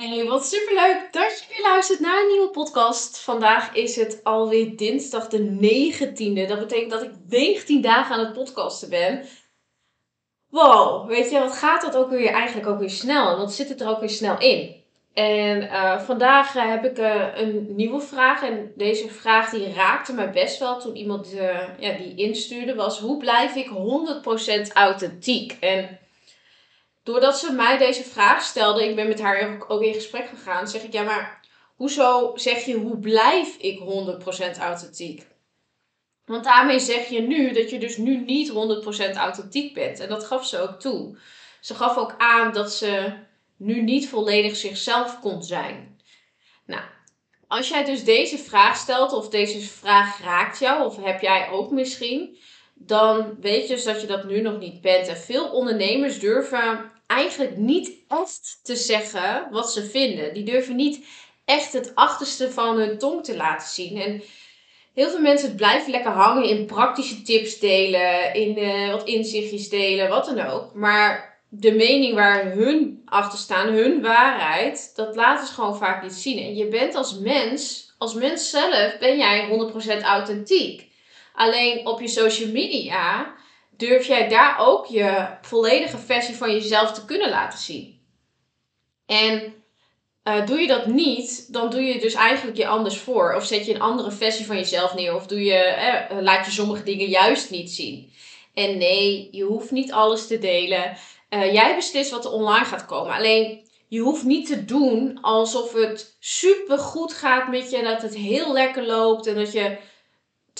Hey, wat superleuk dat je weer luistert naar een nieuwe podcast. Vandaag is het alweer dinsdag de 19e. Dat betekent dat ik 19 dagen aan het podcasten ben. Wow, weet je, wat gaat dat ook weer eigenlijk ook weer snel? En wat zit het er ook weer snel in? En uh, vandaag uh, heb ik uh, een nieuwe vraag. En deze vraag die raakte mij best wel toen iemand ja, die instuurde. Was hoe blijf ik 100% authentiek? En doordat ze mij deze vraag stelde, ik ben met haar ook in gesprek gegaan, zeg ik ja, maar hoezo zeg je hoe blijf ik 100% authentiek? Want daarmee zeg je nu dat je dus nu niet 100% authentiek bent. En dat gaf ze ook toe. Ze gaf ook aan dat ze nu niet volledig zichzelf kon zijn. Nou, als jij dus deze vraag stelt, of deze vraag raakt jou, of heb jij ook misschien, dan weet je dus dat je dat nu nog niet bent. En veel ondernemers durven eigenlijk niet echt te zeggen wat ze vinden. Die durven niet echt het achterste van hun tong te laten zien. En heel veel mensen blijven lekker hangen in praktische tips delen, in uh, wat inzichtjes delen, wat dan ook. Maar de mening waar hun achter staan, hun waarheid, dat laten ze gewoon vaak niet zien. En je bent als mens, als mens zelf, ben jij 100% authentiek. Alleen op je social media durf jij daar ook je volledige versie van jezelf te kunnen laten zien. En uh, doe je dat niet, dan doe je dus eigenlijk je anders voor. Of zet je een andere versie van jezelf neer. Of doe je, eh, laat je sommige dingen juist niet zien. En nee, je hoeft niet alles te delen. Jij beslist wat er online gaat komen. Alleen je hoeft niet te doen alsof het super goed gaat met je. Dat het heel lekker loopt. En dat je,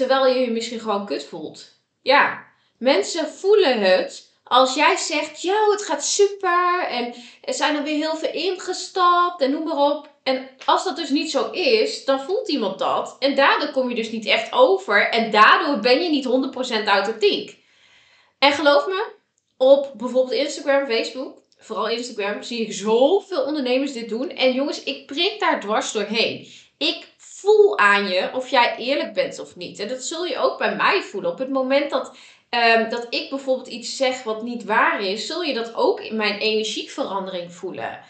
terwijl je je misschien gewoon kut voelt. Ja, Mensen voelen het als jij zegt, yo, het gaat super en er zijn er weer heel veel ingestapt en noem maar op. En als dat dus niet zo is, dan voelt iemand dat. En daardoor kom je dus niet echt over en daardoor ben je niet 100% authentiek. En geloof me, op bijvoorbeeld Instagram, Facebook, vooral Instagram, zie ik zoveel ondernemers dit doen. En jongens, ik prik daar dwars doorheen. Ik voel aan je of jij eerlijk bent of niet. En dat zul je ook bij mij voelen. Op het moment dat um, dat ik bijvoorbeeld iets zeg wat niet waar is, zul je dat ook in mijn energieverandering voelen.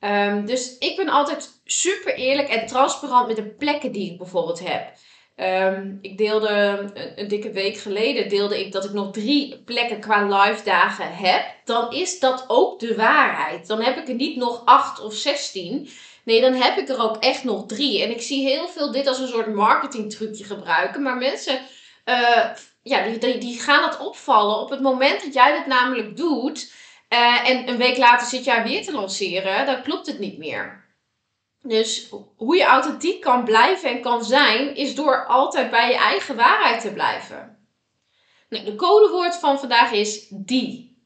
Um, dus ik ben altijd super eerlijk en transparant met de plekken die ik bijvoorbeeld heb. Um, ik deelde een, een, dikke week geleden deelde ik dat ik nog drie plekken qua live dagen heb. Dan is dat ook de waarheid. Dan heb ik er niet nog acht of zestien. Nee, dan heb ik er ook echt nog drie. En ik zie heel veel dit als een soort marketing trucje gebruiken. Maar mensen uh, ja, die, die, gaan het opvallen op het moment dat jij dit namelijk doet. Uh, en een week later zit jij weer te lanceren, dan klopt het niet meer. Dus hoe je authentiek kan blijven en kan zijn, is door altijd bij je eigen waarheid te blijven. Nou, de codewoord van vandaag is die.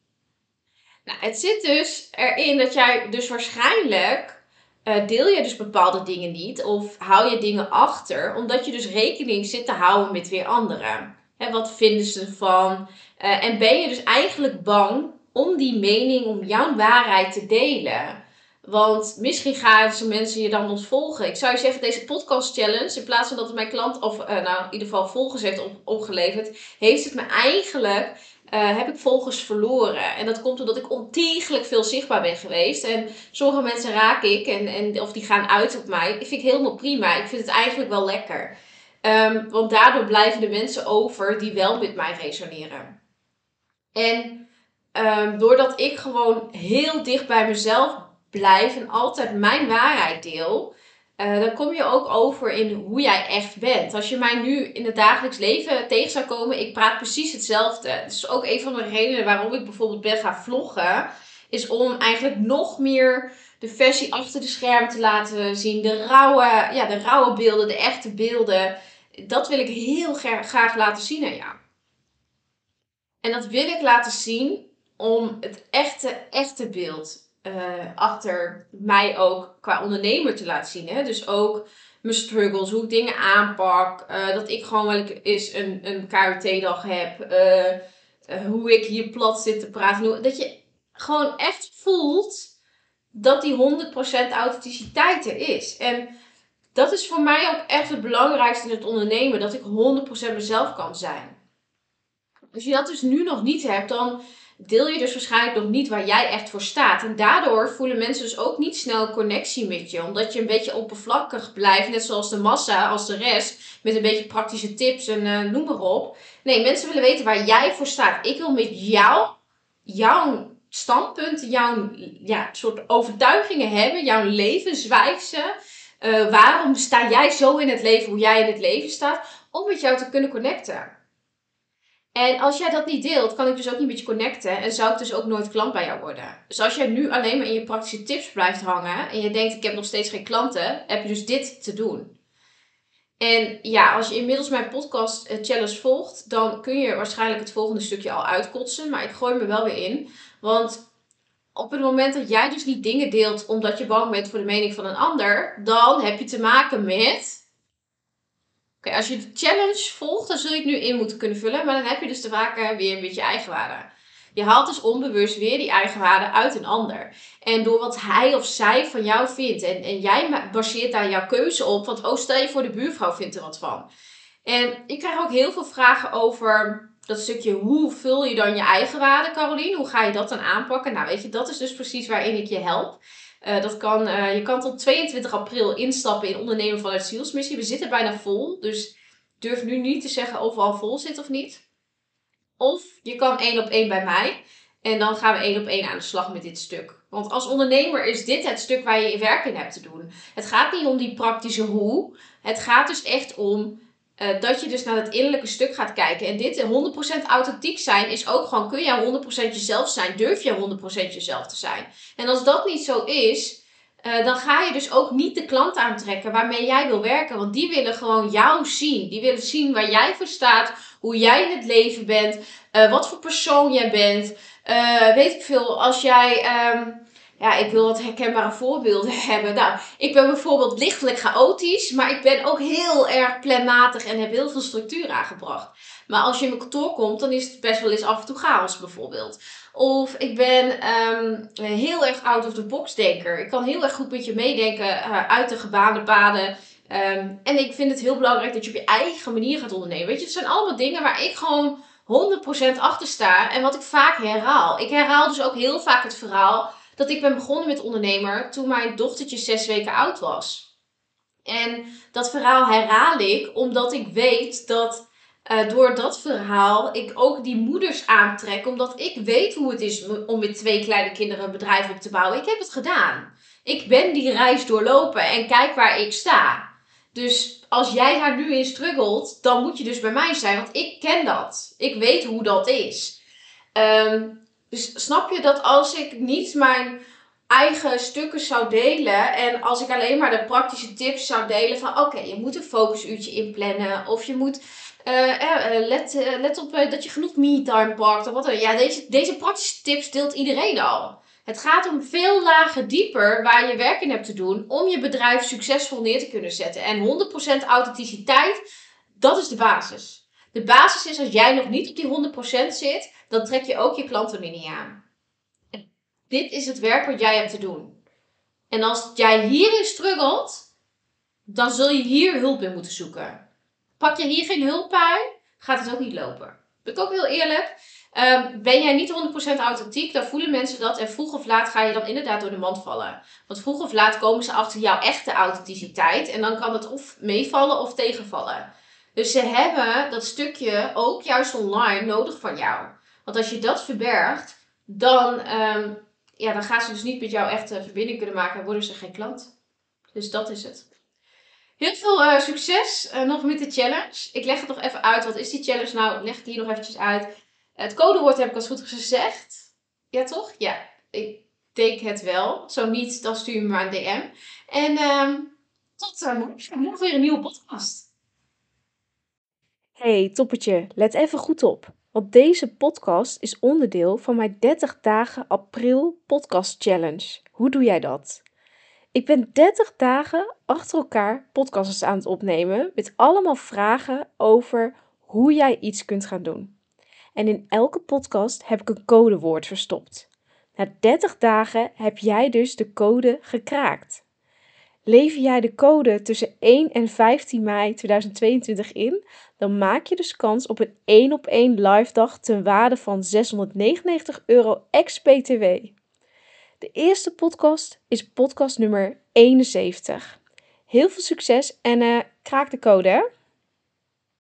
Nou, het zit dus erin dat jij dus waarschijnlijk uh, deel je dus bepaalde dingen niet of hou je dingen achter, omdat je dus rekening zit te houden met weer anderen. En wat vinden ze ervan? Uh, en ben je dus eigenlijk bang om die mening, om jouw waarheid te delen? Want misschien gaan ze mensen je dan ontvolgen. Ik zou je zeggen, deze podcast challenge, in plaats van dat het mijn klant, of uh, nou in ieder geval volgers heeft op, opgeleverd, heeft het me eigenlijk, uh, heb ik volgers verloren. En dat komt omdat ik ontiegelijk veel zichtbaar ben geweest. En sommige mensen raak ik, en, en, of die gaan uit op mij. Dat vind ik helemaal prima. Ik vind het eigenlijk wel lekker. Um, want daardoor blijven de mensen over die wel met mij resoneren. En um, doordat ik gewoon heel dicht bij mezelf blijf en altijd mijn waarheid deel, uh, dan kom je ook over in hoe jij echt bent. Als je mij nu in het dagelijks leven tegen zou komen, ik praat precies hetzelfde. Dat is ook een van de redenen waarom ik bijvoorbeeld ben gaan vloggen. Is om eigenlijk nog meer de versie achter de schermen te laten zien. De rauwe, ja, de rauwe beelden, de echte beelden dat wil ik heel graag laten zien aan jou. En dat wil ik laten zien om het echte, echte beeld uh, achter mij ook qua ondernemer te laten zien. Hè? Dus ook mijn struggles, hoe ik dingen aanpak. eh, dat ik gewoon wel eens een, een KUT-dag heb. eh, eh, hoe ik hier plat zit te praten. Dat je gewoon echt voelt dat die 100% authenticiteit er is. En dat is voor mij ook echt het belangrijkste in het ondernemen. Dat ik 100% mezelf kan zijn. Als je dat dus nu nog niet hebt, dan deel je dus waarschijnlijk nog niet waar jij echt voor staat. En daardoor voelen mensen dus ook niet snel connectie met je. Omdat je een beetje oppervlakkig blijft, net zoals de massa, als de rest. Met een beetje praktische tips en eh, noem maar op. Nee, mensen willen weten waar jij voor staat. Ik wil met jou, jouw standpunten, jouw ja, soort overtuigingen hebben. Jouw levenswijze. Eh, waarom sta jij zo in het leven, hoe jij in het leven staat? Om met jou te kunnen connecten. En als jij dat niet deelt, kan ik dus ook niet met je connecten en zou ik dus ook nooit klant bij jou worden. Dus als jij nu alleen maar in je praktische tips blijft hangen en je denkt ik heb nog steeds geen klanten, heb je dus dit te doen. En ja, als je inmiddels mijn podcast eh, challenge volgt, dan kun je waarschijnlijk het volgende stukje al uitkotsen, maar ik gooi me wel weer in. Want op het moment dat jij dus niet dingen deelt omdat je bang bent voor de mening van een ander, dan heb je te maken met Oké, als je de challenge volgt, dan zul je het nu in moeten kunnen vullen. Maar dan heb je dus te maken weer met je eigenwaarde. Je haalt dus onbewust weer die eigenwaarde uit een ander. En door wat hij of zij van jou vindt. En, en jij baseert daar jouw keuze op. Want oh, stel je voor de buurvrouw vindt er wat van. En ik krijg ook heel veel vragen over dat stukje hoe vul je dan je eigenwaarde, Carolien? Hoe ga je dat dan aanpakken? Nou, weet je, dat is dus precies waarin ik je help. Eh, dat kan, eh, je kan tot 22 april instappen in ondernemen vanuit zielsmissie. We zitten bijna vol, dus durf nu niet te zeggen of we al vol zitten of niet. Of je kan één op één bij mij en dan gaan we één op één aan de slag met dit stuk. Want als ondernemer is dit het stuk waar je je werk in hebt te doen. Het gaat niet om die praktische hoe. Het gaat dus echt om eh, dat je dus naar het innerlijke stuk gaat kijken. En dit 100% authentiek zijn is ook gewoon, kun jij 100% jezelf zijn? Durf je 100% jezelf te zijn? En als dat niet zo is, eh, dan ga je dus ook niet de klant aantrekken waarmee jij wil werken. Want die willen gewoon jou zien. Die willen zien waar jij voor staat, hoe jij in het leven bent, eh, wat voor persoon jij bent. Eh, weet ik veel, als jij... ehm, ja, ik wil wat herkenbare voorbeelden hebben. Nou, ik ben bijvoorbeeld lichtelijk chaotisch, maar ik ben ook heel erg planmatig en heb heel veel structuur aangebracht. Maar als je in mijn kantoor komt, dan is het best wel eens af en toe chaos bijvoorbeeld. Of ik ben ehm, heel erg out of the box denker. Ik kan heel erg goed met je meedenken eh, uit de gebaande paden. Ehm, en ik vind het heel belangrijk dat je op je eigen manier gaat ondernemen. Weet je, het zijn allemaal dingen waar ik gewoon 100% achter sta. En wat ik vaak herhaal. Ik herhaal dus ook heel vaak het verhaal dat ik ben begonnen met ondernemer toen mijn dochtertje zes weken oud was. En dat verhaal herhaal ik omdat ik weet dat eh, door dat verhaal ik ook die moeders aantrek. Omdat ik weet hoe het is om met twee kleine kinderen een bedrijf op te bouwen. Ik heb het gedaan. Ik ben die reis doorlopen en kijk waar ik sta. Dus als jij daar nu in struggelt, dan moet je dus bij mij zijn. Want ik ken dat. Ik weet hoe dat is. Ehm, dus snap je dat als ik niet mijn eigen stukken zou delen en als ik alleen maar de praktische tips zou delen van oké, je moet een focusuurtje inplannen of je moet eh, let, let op dat je genoeg me-time pakt of wat dan. Ja, deze, deze praktische tips deelt iedereen al. Het gaat om veel lager dieper waar je werk in hebt te doen om je bedrijf succesvol neer te kunnen zetten. En 100% authenticiteit, dat is de basis. De basis is als jij nog niet op die 100% zit, dan trek je ook je klanten niet aan. En dit is het werk wat jij hebt te doen. En als jij hierin struggelt, dan zul je hier hulp in moeten zoeken. Pak je hier geen hulp bij, gaat het ook niet lopen. Ben ik ook heel eerlijk. Ehm, ben jij niet 100% authentiek, dan voelen mensen dat. En vroeg of laat ga je dan inderdaad door de mand vallen. Want vroeg of laat komen ze achter jouw echte authenticiteit. En dan kan het of meevallen of tegenvallen. Dus ze hebben dat stukje ook juist online nodig van jou. Want als je dat verbergt, dan, ehm, ja, dan gaan ze dus niet met jou echt een verbinding kunnen maken en worden ze geen klant. Dus dat is het. Heel veel eh, succes eh, nog met de challenge. Ik leg het nog even uit. Wat is die challenge nou? Leg ik hier nog eventjes uit. Het codewoord heb ik als goed gezegd. Ja, toch? Ja, ik denk het wel. Zo niet, dan stuur je me maar een DM. En ehm, tot morgen. Morgen weer een nieuwe podcast. Hey toppertje, let even goed op. Want deze podcast is onderdeel van mijn 30 dagen april podcast challenge. Hoe doe jij dat? Ik ben 30 dagen achter elkaar podcasts aan het opnemen met allemaal vragen over hoe jij iets kunt gaan doen. En in elke podcast heb ik een codewoord verstopt. Na 30 dagen heb jij dus de code gekraakt. Lever jij de code tussen 1 en 15 mei 2022 in, dan maak je dus kans op een 1 op 1 live dag ten waarde van 699 euro ex-BTW. De eerste podcast is podcast nummer 71. Heel veel succes en uh, kraak de code hè!